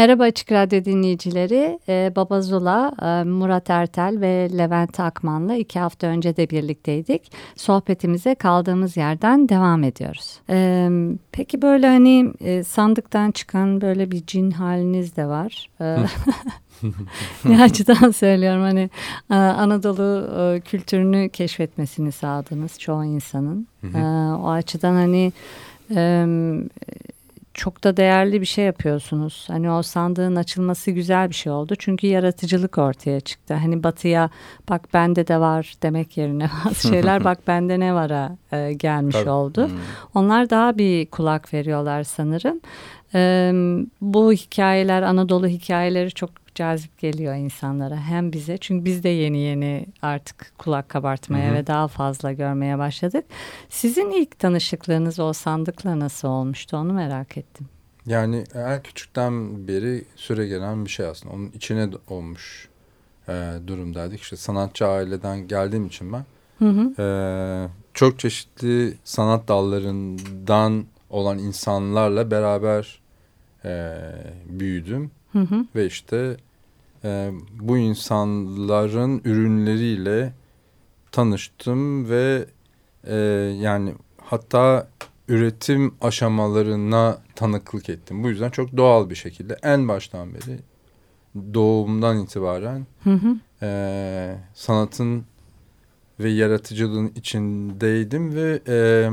Merhaba Açık Radyo dinleyicileri. Ee, Baba Zula, e, Murat Ertel ve Levent Akman'la iki hafta önce de birlikteydik. Sohbetimize kaldığımız yerden devam ediyoruz. Ee, peki böyle hani e, sandıktan çıkan böyle bir cin haliniz de var. Ee, ne açıdan söylüyorum hani e, Anadolu kültürünü keşfetmesini sağladınız çoğu insanın. E, o açıdan hani çok da değerli bir şey yapıyorsunuz. Hani o sandığın açılması güzel bir şey oldu. Çünkü yaratıcılık ortaya çıktı. Hani batıya bak bende de var demek yerine bazı şeyler bak bende ne vara e, gelmiş Tabii. oldu. Hmm. Onlar daha bir kulak veriyorlar sanırım. E, bu hikayeler Anadolu hikayeleri çok cazip geliyor insanlara hem bize çünkü biz de yeni yeni artık kulak kabartmaya Hı hı. ve daha fazla görmeye başladık. Sizin ilk tanışıklığınız o sandıkla nasıl olmuştu onu merak ettim. Yani en küçükten beri süre gelen bir şey aslında. Onun içine olmuş e, durumdaydık. İşte sanatçı aileden geldiğim için ben Hı hı. e, çok çeşitli sanat dallarından olan insanlarla beraber e, büyüdüm. Hı hı. Ve işte e, bu insanların ürünleriyle tanıştım ve e, yani hatta üretim aşamalarına tanıklık ettim. Bu yüzden çok doğal bir şekilde en baştan beri doğumdan itibaren Hı hı. e, sanatın ve yaratıcılığın içindeydim ve e,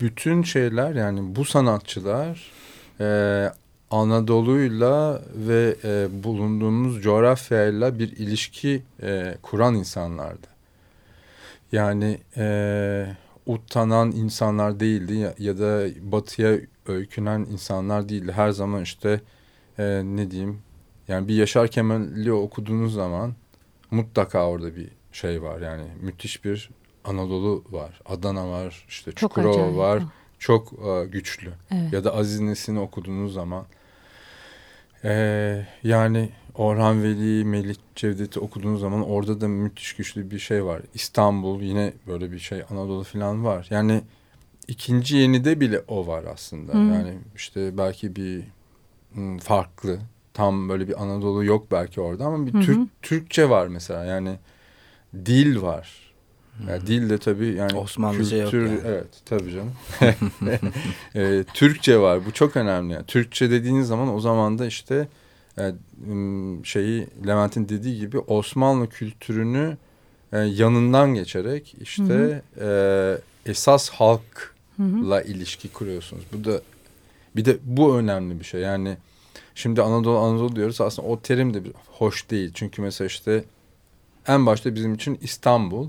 bütün şeyler yani bu sanatçılar e, Anadolu'yla ve e, bulunduğumuz coğrafyayla bir ilişki e, kuran insanlardı. Yani e, utanan insanlar değildi ya, ya da batıya öykünen insanlar değildi. Her zaman işte e, ne diyeyim yani bir Yaşar Kemal'i okuduğunuz zaman mutlaka orada bir şey var. Yani müthiş bir Anadolu var. Adana var, işte Çukurova var. Çok e, güçlü. Evet. Ya da Aziz Nesin'i okuduğunuz zaman e, yani Orhan Veli, Melih Cevdet'i okuduğunuz zaman orada da müthiş güçlü bir şey var. İstanbul yine böyle bir şey Anadolu falan var. Yani ikinci yenide bile o var aslında. Hı. Yani işte belki bir hmm, farklı tam böyle bir Anadolu yok belki orada ama bir. Türk Türkçe var mesela yani dil var. Yani dil de tabii yani Osmanlıca yok yani. Evet tabii canım. e, Türkçe var bu çok önemli. Yani. Türkçe dediğiniz zaman o zaman da işte e, şeyi Levent'in dediği gibi Osmanlı kültürünü e, yanından geçerek işte e, esas halkla Hı hı. ilişki kuruyorsunuz. Bu da bir de bu önemli bir şey. Yani şimdi Anadolu Anadolu diyoruz aslında o terim de hoş değil. Çünkü mesela işte en başta bizim için İstanbul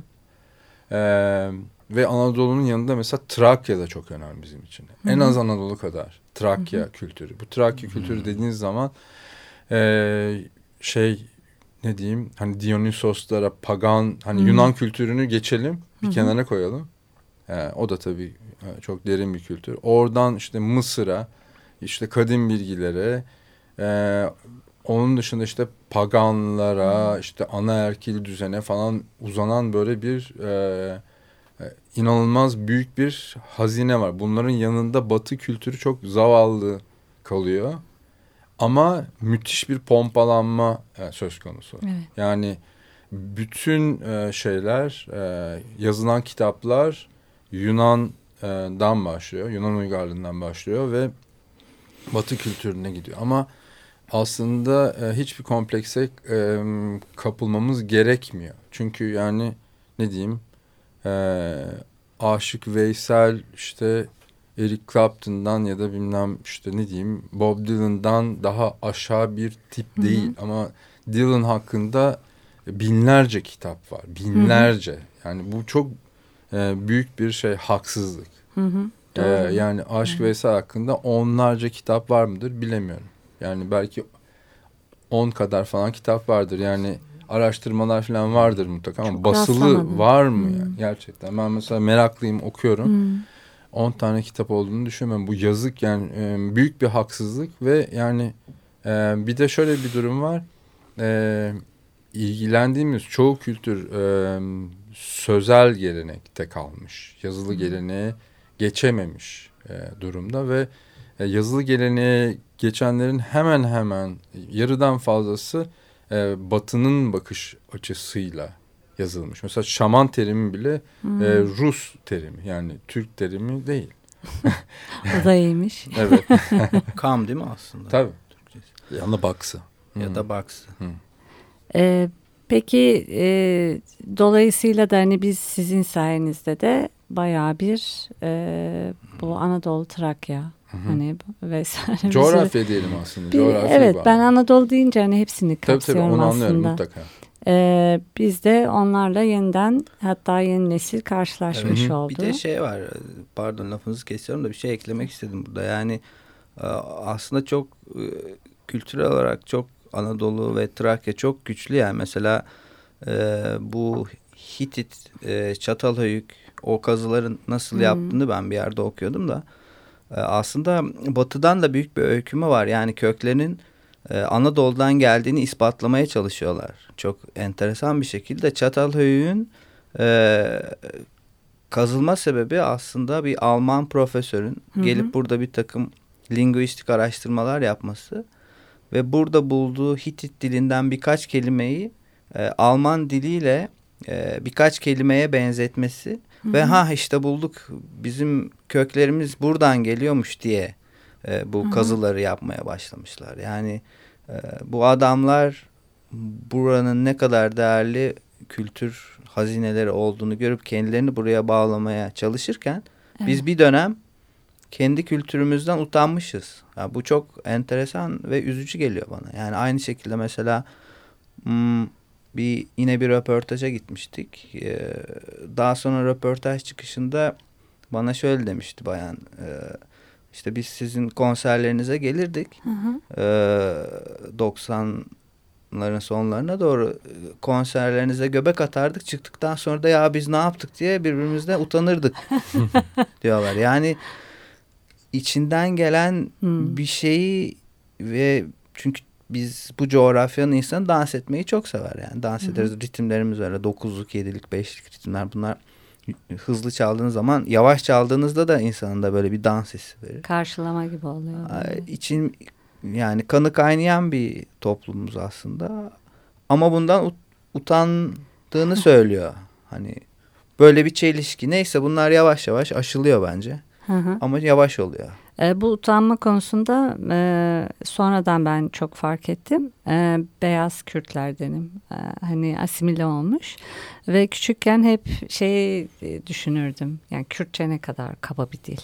ee, ve Anadolu'nun yanında mesela Trakya da çok önemli bizim için. En az Anadolu kadar Trakya kültürü. Bu Trakya kültürü dediğiniz zaman ee, şey ne diyeyim hani Dionysoslara pagan hani Hı hı. Yunan kültürünü geçelim bir Hı hı. kenara koyalım. Ee, o da tabii e, çok derin bir kültür. Oradan işte Mısır'a işte kadim bilgilere e, onun dışında işte paganlara işte anaerkil düzene falan uzanan böyle bir e, e, inanılmaz büyük bir hazine var. Bunların yanında batı kültürü çok zavallı kalıyor. Ama müthiş bir pompalanma e, söz konusu. Evet. Yani bütün e, şeyler, e, yazılan kitaplar Yunan'dan başlıyor, Yunan uygarlığından başlıyor ve Batı kültürüne gidiyor. Ama aslında e, hiçbir komplekse e, kapılmamız gerekmiyor. Çünkü yani ne diyeyim, e, Aşık Veysel işte Eric Clapton'dan ya da bilmem işte ne diyeyim Bob Dylan'dan daha aşağı bir tip Hı hı. değil. Ama Dylan hakkında binlerce kitap var. Binlerce. Yani bu çok e, büyük bir şey haksızlık. Hı hı. Ee, Doğru. yani Aşk Veysel hakkında onlarca kitap var mıdır bilemiyorum. Yani belki on kadar falan kitap vardır. Yani araştırmalar falan vardır mutlaka ama Çok basılı rastlamadım. var mı Hmm. yani gerçekten? Ben mesela meraklıyım okuyorum. Hmm. 10 tane kitap olduğunu düşünmem. Bu yazık yani e, büyük bir haksızlık ve yani e, bir de şöyle bir durum var. E, ilgilendiğimiz çoğu kültür sözel gelenekte kalmış. Yazılı geleneğe geçememiş durumda ve yazılı geleneğe geçenlerin hemen hemen yarıdan fazlası e, batının bakış açısıyla yazılmış. Mesela şaman terimi bile Hmm. e, Rus terimi yani Türk terimi değil. O da iyiymiş. Evet Kam değil mi aslında? tabii. Türkçesi. Yanı baksı. Ya Hı. da baksı. Ee, peki e, dolayısıyla da hani biz sizin sayenizde de bayağı bir e, bu Anadolu Trakya hani vesaire. bizi- Coğrafya diyelim aslında. Bir- coğrafya evet bağlı. ben Anadolu deyince hani hepsini Tabii tabii kapsıyorum onu anlıyorum aslında. mutlaka. Ee, biz de onlarla yeniden hatta yeni nesil karşılaşmış Evet. oldu. Bir de şey var. Pardon lafınızı kesiyorum da bir şey eklemek istedim burada. Yani e, aslında çok e, kültürel olarak çok Anadolu ve Trakya çok güçlü yani. Mesela e, bu Hitit, e, Çatalhöyük o kazıların nasıl Hmm. yaptığını ben bir yerde okuyordum da. E, aslında batıdan da büyük bir öykümü var. Yani köklerinin e, Anadolu'dan geldiğini ispatlamaya çalışıyorlar. Çok enteresan bir şekilde Çatalhöyük'ün e, kazılma sebebi aslında bir Alman profesörün Hı hı. gelip burada bir takım linguistik araştırmalar yapması ve burada bulduğu Hitit dilinden birkaç kelimeyi e, Alman diliyle e, birkaç kelimeye benzetmesi ve ha işte bulduk bizim köklerimiz buradan geliyormuş diye e, bu Hı hı. kazıları yapmaya başlamışlar. Yani e, bu adamlar buranın ne kadar değerli kültür hazineleri olduğunu görüp kendilerini buraya bağlamaya çalışırken biz Evet. bir dönem kendi kültürümüzden utanmışız. Ya bu çok enteresan ve üzücü geliyor bana. Yani aynı şekilde mesela hmm, bir yine bir röportaja gitmiştik. Ee, daha sonra röportaj çıkışında bana şöyle demişti bayan. e, işte biz sizin konserlerinize gelirdik. Hı hı. Ee, 90'ların sonlarına doğru e, konserlerinize göbek atardık. Çıktıktan sonra da ya biz ne yaptık diye birbirimizden utanırdık diyorlar. Yani içinden gelen Hmm. bir şeyi ve çünkü biz bu coğrafyanın insanı dans etmeyi çok sever yani. Dans Hı hı. ederiz ritimlerimiz öyle dokuzluk, yedilik, beşlik ritimler bunlar hızlı çaldığınız zaman yavaş çaldığınızda da insanın da böyle bir dans hissi verir. Karşılama gibi oluyor. Böyle. için yani kanı kaynayan bir toplumumuz aslında. Ama bundan ut- utandığını söylüyor. Hani böyle bir çelişki. Neyse bunlar yavaş yavaş aşılıyor bence. Hı hı. Ama yavaş oluyor. E, bu utanma konusunda e, sonradan ben çok fark ettim. E, beyaz Kürtlerdenim. E, hani asimile olmuş. Ve küçükken hep şey düşünürdüm. Yani Kürtçe ne kadar kaba bir dil.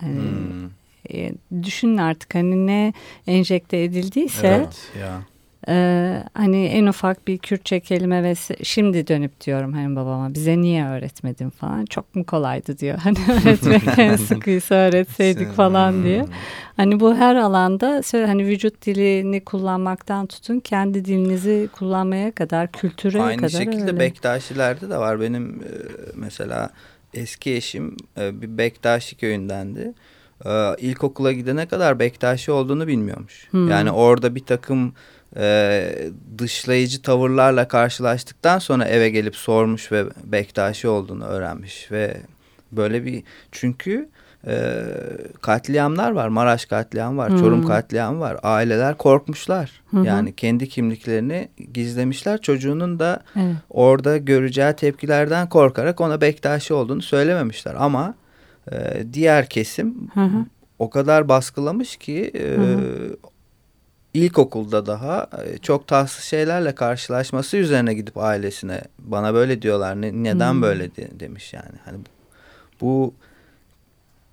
Hani, Hmm. e, düşünün artık hani ne enjekte edildiyse Evet ya. E, hani en ufak bir Kürtçe kelime ve şimdi dönüp diyorum hani babama bize niye öğretmedin falan çok mu kolaydı diyor hani öğretmek en sıkıysa öğretseydik falan diye. Hani bu her alanda hani vücut dilini kullanmaktan tutun kendi dilinizi kullanmaya kadar kültüre Aynı kadar şekilde öyle. Bektaşilerde de var. Benim e, mesela eski eşim e, bir Bektaşi köyündendi. E, ilkokula gidene kadar Bektaşi olduğunu bilmiyormuş. Hmm. Yani orada bir takım e, dışlayıcı tavırlarla karşılaştıktan sonra eve gelip sormuş ve Bektaşi olduğunu öğrenmiş ve böyle bir çünkü e, katliamlar var. Maraş katliamı var. Hmm. Çorum katliamı var. Aileler korkmuşlar. Hı. Yani kendi kimliklerini gizlemişler. Çocuğunun da Evet. orada göreceği tepkilerden korkarak ona Bektaşi olduğunu söylememişler. Ama e, diğer kesim Hı hı. o kadar baskılamış ki e, Hı ilkokulda daha e, çok tatsız şeylerle karşılaşması üzerine gidip ailesine bana böyle diyorlar ne, neden Hmm. böyle de- demiş yani. Hani bu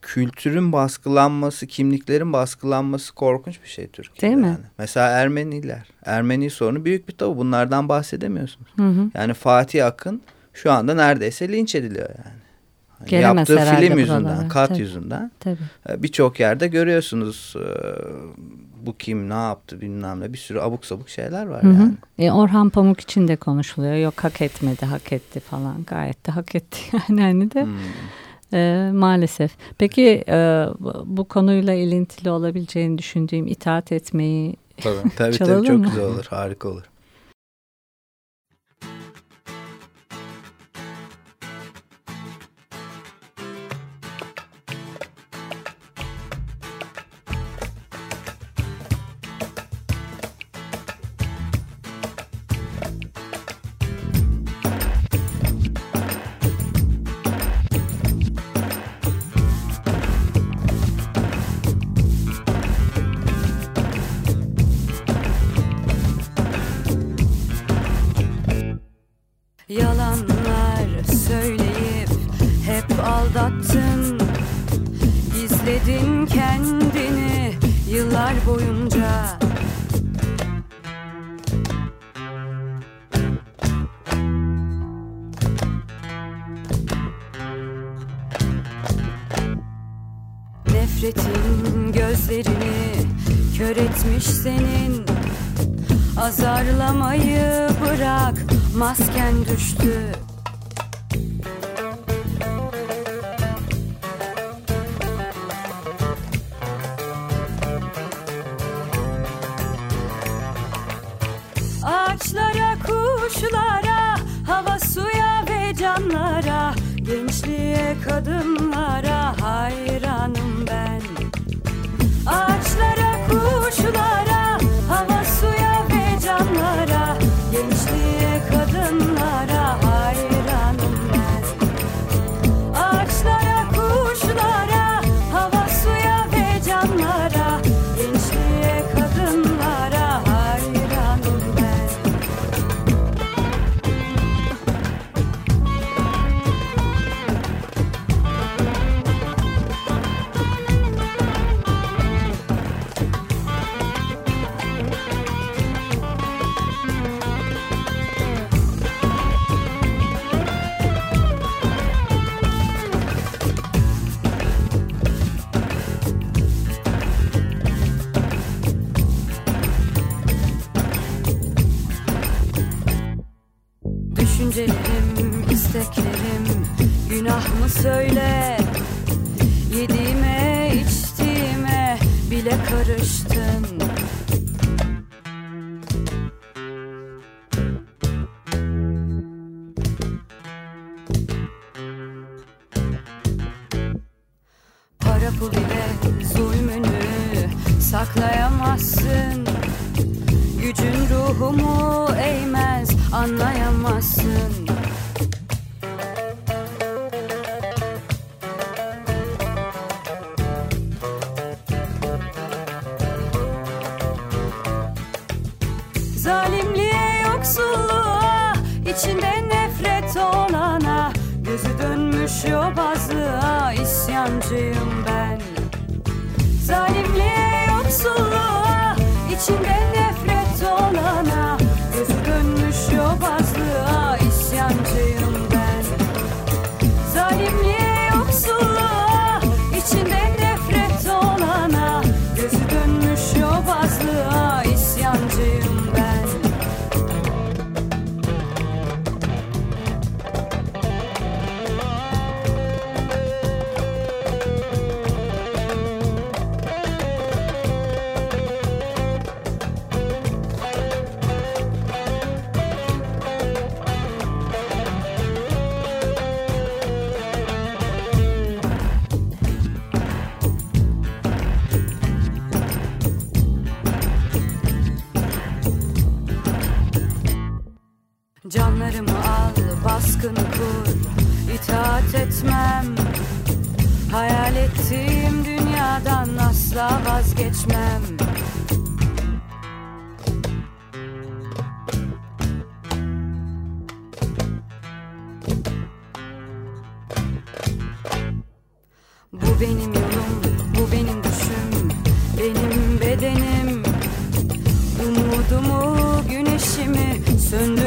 kültürün baskılanması, kimliklerin baskılanması korkunç bir şey Türkiye'de. Değil mi? Yani. Mesela Ermeniler. Ermeni sorunu büyük bir tabu. Bunlardan bahsedemiyorsunuz. Hı hı. Yani Fatih Akın şu anda neredeyse linç ediliyor yani. Hani Yaptığı film yüzünden, kat Tabii. yüzünden e, birçok yerde görüyorsunuz. Bu kim ne yaptı bilmem ne bir sürü abuk sabuk şeyler var Hı hı. yani. E, Orhan Pamuk için de konuşuluyor. Yok hak etmedi, hak etti falan. Gayet de hak etti yani hani de. Hmm. E, maalesef. Peki e, bu- konuyla ilintili olabileceğini düşündüğüm itaat etmeyi Tabii. Tabii tabii çok mı? güzel olur harika olur. Nefretin gözlerini kör etmiş senin. Azarlamayı bırak masken düştü Para pul zulmünü saklayamazsın. Gücün ruhumu eğmez anlayamazsın güneşimi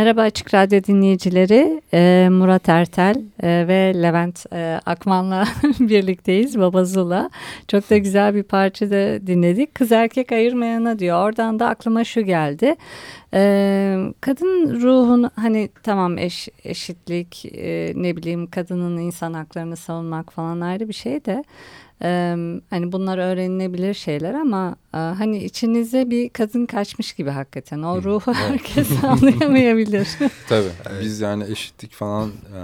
Merhaba Açık Radyo dinleyicileri. Ee, Murat Ertel e, ve Levent e, Akman'la birlikteyiz. Baba Zula. Çok da güzel bir parça da dinledik. Kız erkek ayırmayana diyor. Oradan da aklıma şu geldi. Ee, kadın ruhun hani tamam eş, eşitlik e, ne bileyim kadının insan haklarını savunmak falan ayrı bir şey de e, hani bunlar öğrenilebilir şeyler ama e, hani içinize bir kadın kaçmış gibi hakikaten o ruhu herkes anlayamayabilir. Tabii. Biz yani eşitlik falan e,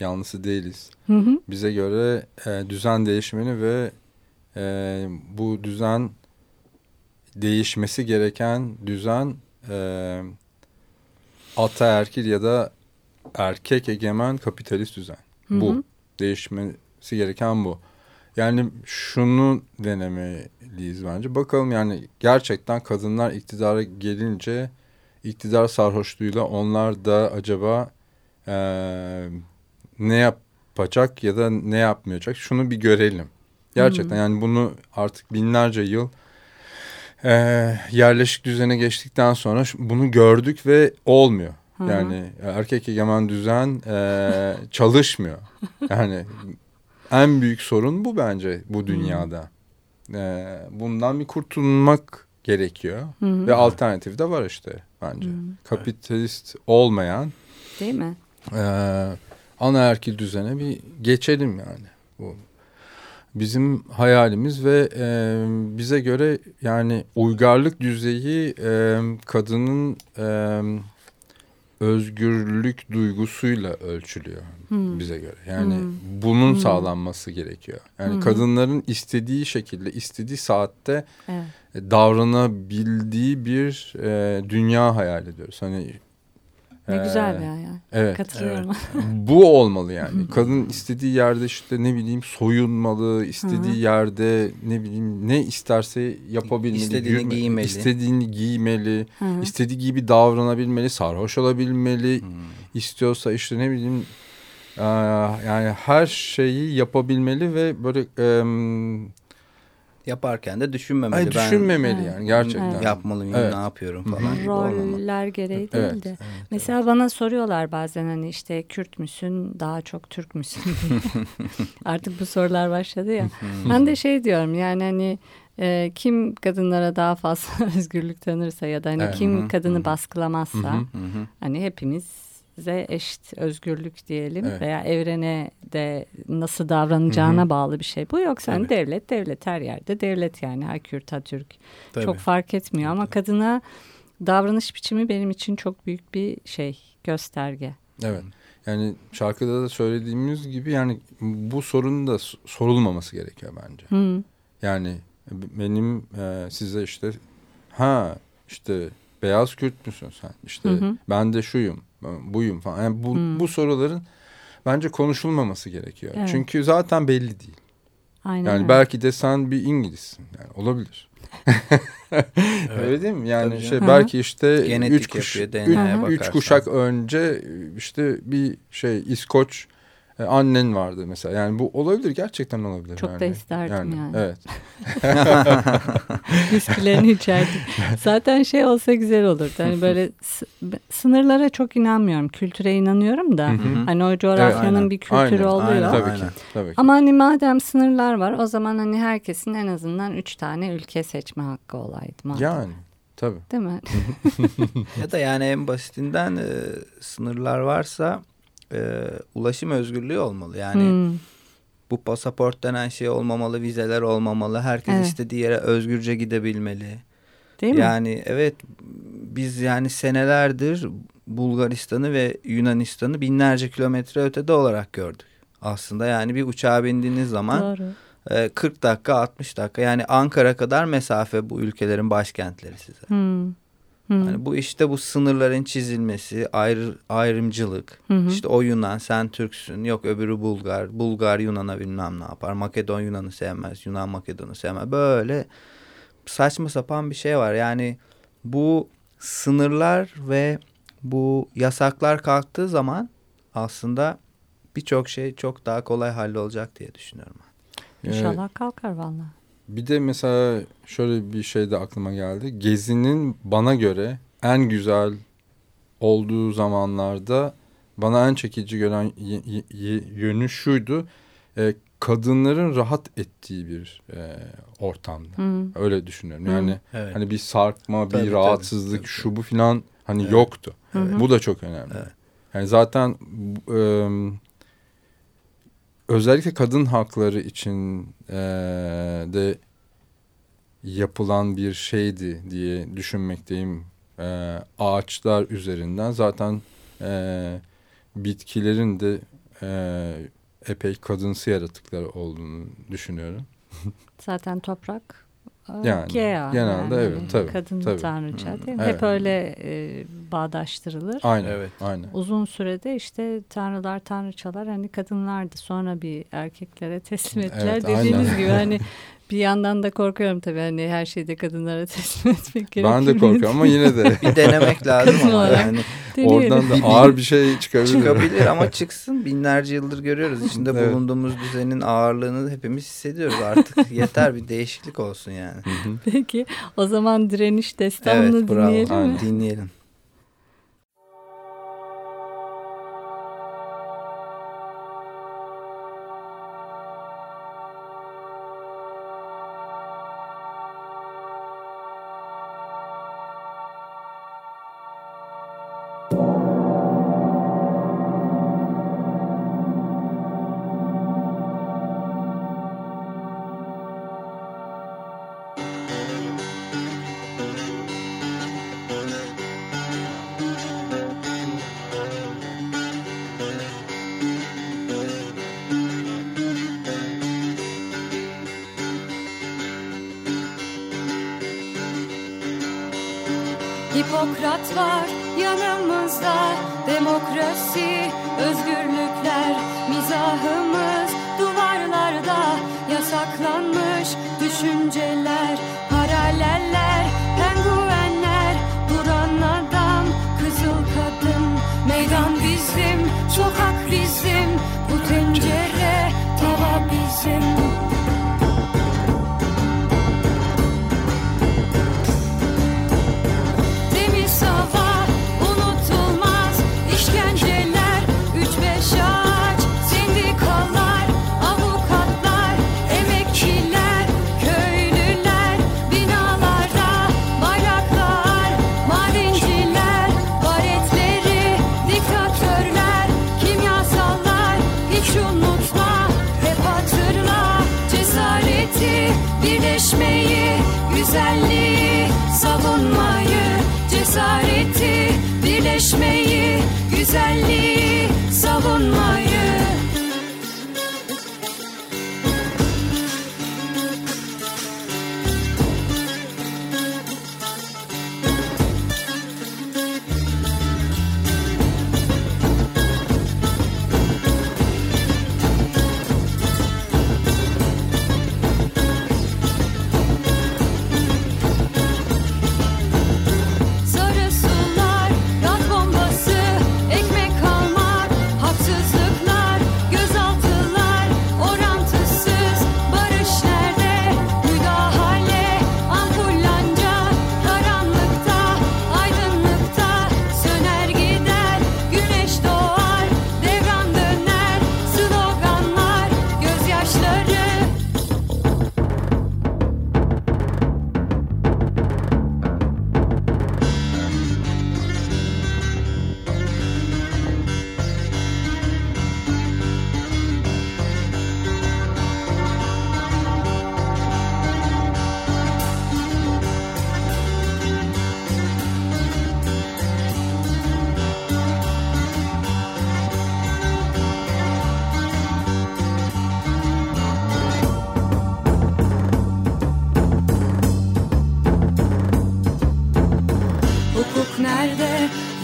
yanlısı değiliz. Hı hı. Bize göre e, düzen değişmeni ve e, bu düzen değişmesi gereken düzen e, ataerkil ya da erkek egemen kapitalist düzen. Hı Bu. hı. Değişmesi gereken bu. Yani şunu denemeliyiz bence. Bakalım yani gerçekten kadınlar iktidara gelince iktidar sarhoşluğuyla onlar da acaba e, ne yapacak ya da ne yapmayacak şunu bir görelim. Gerçekten yani bunu artık binlerce yıl e, yerleşik düzene geçtikten sonra bunu gördük ve olmuyor. Hı hı. Yani erkek egemen düzen e, çalışmıyor. Yani en büyük sorun bu bence bu dünyada. E, bundan bir kurtulmak gerekiyor. Hı hı. Ve alternatif de var işte bence. Kapitalist olmayan Değil mi? e, anaerkil düzene bir geçelim yani. Bu bizim hayalimiz ve e, bize göre yani uygarlık düzeyi e, kadının e, özgürlük duygusuyla ölçülüyor Hmm. bize göre. Yani Hmm. bunun Hmm. sağlanması gerekiyor. Yani Hmm. kadınların istediği şekilde, istediği saatte Evet. e, davranabildiği bir e, dünya hayal ediyoruz. Hani Ne e, güzel ya. ya. Evet. Katılıyorum. Bu olmalı yani. Kadın istediği yerde işte ne bileyim soyunmalı, istediği Hı. yerde ne bileyim ne isterse yapabilmeli. İstediğini yürüme- giymeli. istediğini giymeli, Hı hı. istediği gibi davranabilmeli, sarhoş olabilmeli. Hmm. istiyorsa işte ne bileyim e, yani her şeyi yapabilmeli ve böyle e, Yaparken de düşünmemeli. ay, Ben düşünmemeli Evet. yani gerçekten. Evet. yapmalıyım, Evet. ne yapıyorum falan gibi. Roller gereği değil Evet, de. Mesela bana soruyorlar bazen hani işte Kürt müsün daha çok Türk müsün. Artık bu sorular başladı ya. ben de şey diyorum yani hani e, kim kadınlara daha fazla özgürlük tanırsa ya da hani Evet. kim kadını baskılamazsa Hı hı. Hepimize eşit özgürlük diyelim Evet. veya evrene de nasıl davranacağına Hı hı. bağlı bir şey. Bu yoksa hani devlet devlet her yerde devlet yani ha Kürt ha Türk Tabii. çok fark etmiyor ama kadına davranış biçimi benim için çok büyük bir şey gösterge. Evet. Yani şarkıda da söylediğimiz gibi yani bu sorunun da sorulmaması gerekiyor bence. Hı. Yani benim e, size işte ha işte beyaz Kürt müsün sen? İşte Hı hı. ben de şuyum, buyum falan. Yani bu, Hı. bu soruların bence konuşulmaması gerekiyor. Evet. Çünkü zaten belli değil. Aynen Yani öyle. belki de sen bir İngilizsin. Yani olabilir. Öyle değil mi? Yani Tabii şey canım. belki işte Genetik üç, kuş, yapıyor, üç, üç kuşak önce işte bir şey İskoç e, annen vardı mesela. Yani bu olabilir gerçekten olabilir. Çok yani. da isterdim yani. Evet. Viskilerini içerdik. Zaten şey olsa güzel olurdu. Hani böyle sınırlara çok inanmıyorum. Kültüre inanıyorum da. Hı hı. Hani o coğrafyanın aynen. bir kültürü Aynen, oluyor. aynen. Tabii ki. Tabii ki. Ama hani madem sınırlar var o zaman hani herkesin en azından üç tane ülke seçme hakkı olaydı. madem. Yani tabii. Değil mi? Ya da yani en basitinden e, sınırlar varsa e, ulaşım özgürlüğü olmalı. Yani Hmm. bu pasaport denen şey olmamalı, vizeler olmamalı. Herkes Evet. istediği yere özgürce gidebilmeli. Değil mi? Yani evet biz yani senelerdir Bulgaristan'ı ve Yunanistan'ı binlerce kilometre ötede olarak gördük. Aslında yani bir uçağa bindiğiniz zaman Doğru. e, 40 dakika 60 dakika yani Ankara kadar mesafe bu ülkelerin başkentleri size. Hmm. Hani bu işte bu sınırların çizilmesi, ayrı, ayrımcılık. Hı. İşte o Yunan sen Türksün. Yok öbürü Bulgar. Bulgar Yunan'a bilmem ne yapar. Makedon Yunan'ı sevmez. Yunan Makedon'u sevmez. Böyle saçma sapan bir şey var. Yani bu sınırlar ve bu yasaklar kalktığı zaman aslında birçok şey çok daha kolay hallolacak diye düşünüyorum. ben. Ee, İnşallah kalkar valla. Bir de mesela şöyle bir şey de aklıma geldi. Gezinin bana göre en güzel olduğu zamanlarda bana en çekici gören yönü şuydu. E, kadınların rahat ettiği bir e, ortamda. Hı. Öyle düşünüyorum. Yani Evet. hani bir sarkma, bir Tabii, tabii, rahatsızlık, tabii, şu bu filan hani Evet. yoktu. Hı. Bu da çok önemli. Evet. Yani zaten e, özellikle kadın hakları için e, de yapılan bir şeydi diye düşünmekteyim. E, ağaçlar üzerinden zaten e, bitkilerin de e, epey kadınsı yaratıklar olduğunu düşünüyorum. Zaten toprak Yani, Gea, genelde evet, tabii, Kadın tabii. tanrıça değil mi? Evet. Hep öyle e, bağdaştırılır. Aynen. Evet. Aynen. Uzun sürede işte tanrılar tanrıçalar hani kadınlardı sonra bir erkeklere teslim Evet, ettiler dediğiniz aynen. gibi hani bir yandan da korkuyorum tabii hani her şeyde kadınlara teslim etmek gerekir. Ben de korkuyorum ama yine de Bir denemek lazım Kadın ama yani Deneyelim. oradan da ağır bir şey çıkabilir. çıkabilir ama çıksın. Binlerce yıldır görüyoruz. İçinde Evet. bulunduğumuz düzenin ağırlığını hepimiz hissediyoruz. Artık yeter bir değişiklik olsun yani. Peki o zaman direniş destanını Evet bravo. dinleyelim mi? Aynen. Dinleyelim. Hipokrat var yanımızda. Demokrasi, özgürlükler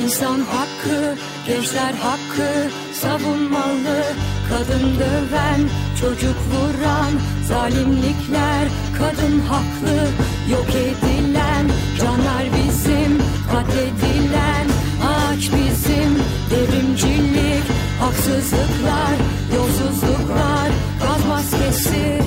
İnsan hakkı, gençler hakkı savunmalı Kadın döven, çocuk vuran Zalimlikler, kadın haklı Yok edilen, canlar bizim Katledilen, ağaç bizim Devrimcilik, haksızlıklar Yolsuzluklar, gaz maskesi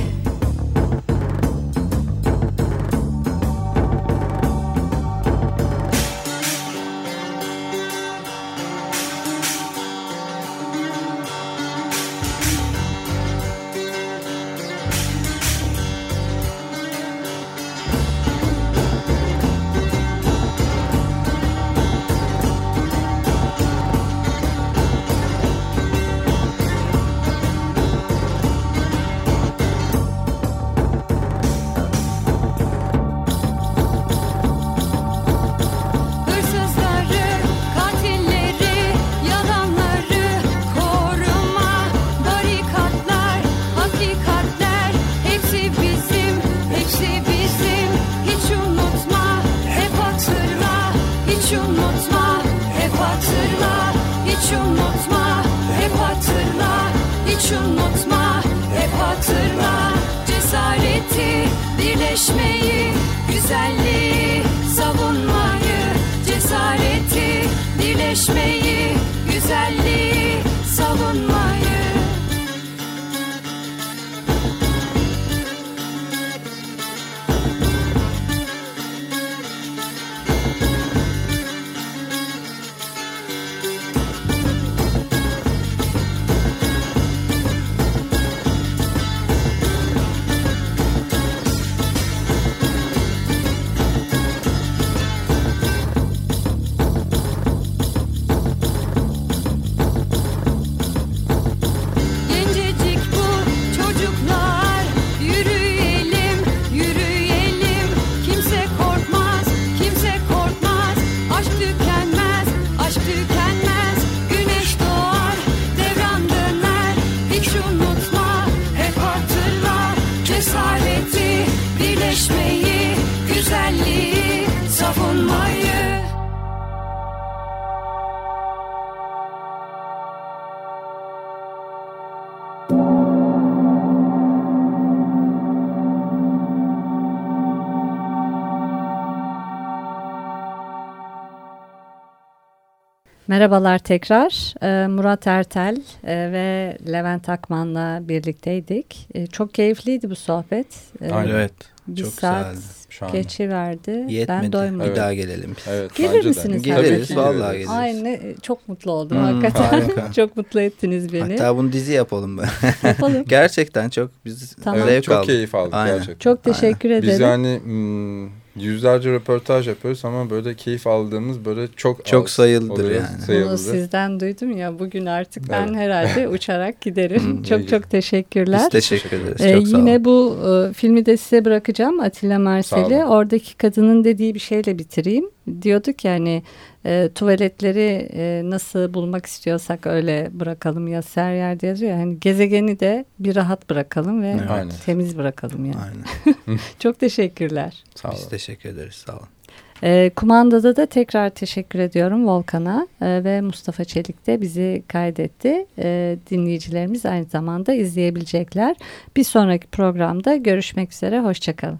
Merhabalar tekrar. Ee, Murat Ertel e, ve Levent Akman'la birlikteydik. E, çok keyifliydi bu sohbet. E, Aynen. Evet. Bir çok saat güzeldi. Şu an. geçiverdi. Yetmedi. Ben doymadım. Bir Evet. daha gelelim. Evet, Gelir misiniz? Geliriz, vallahi geliriz. Ay ne çok mutlu oldum Hmm, hakikaten. harika. çok mutlu ettiniz beni. Hatta bunu dizi yapalım be. Yapalım. Gerçekten çok biz Tamam. Evet, zevk çok aldık. keyif aldık Aynen. gerçekten. Çok teşekkür ederim. Biz yani hmm, yüzlerce röportaj yapıyoruz ama böyle keyif aldığımız böyle çok Çok az sayılıdır oluyor, yani. sayıldı. Bunu sizden duydum ya bugün artık ben Evet. herhalde uçarak giderim. Çok çok teşekkürler. Biz teşekkür ederiz. Ee, çok sağ olun. yine bu e, filmi de size bırakacağım Atilla Mersel'i. Oradaki kadının dediği bir şeyle bitireyim. Diyorduk yani e, tuvaletleri e, nasıl bulmak istiyorsak öyle bırakalım ya her yerde yazıyor. Yani gezegeni de bir rahat bırakalım ve Evet. Aynen. temiz bırakalım yani. Aynen. Çok teşekkürler. Sağ olun. Biz teşekkür ederiz. Sağ olun. E, kumandada da tekrar teşekkür ediyorum Volkan'a e, ve Mustafa Çelik de bizi kaydetti. E, dinleyicilerimiz aynı zamanda izleyebilecekler. Bir sonraki programda görüşmek üzere. Hoşçakalın.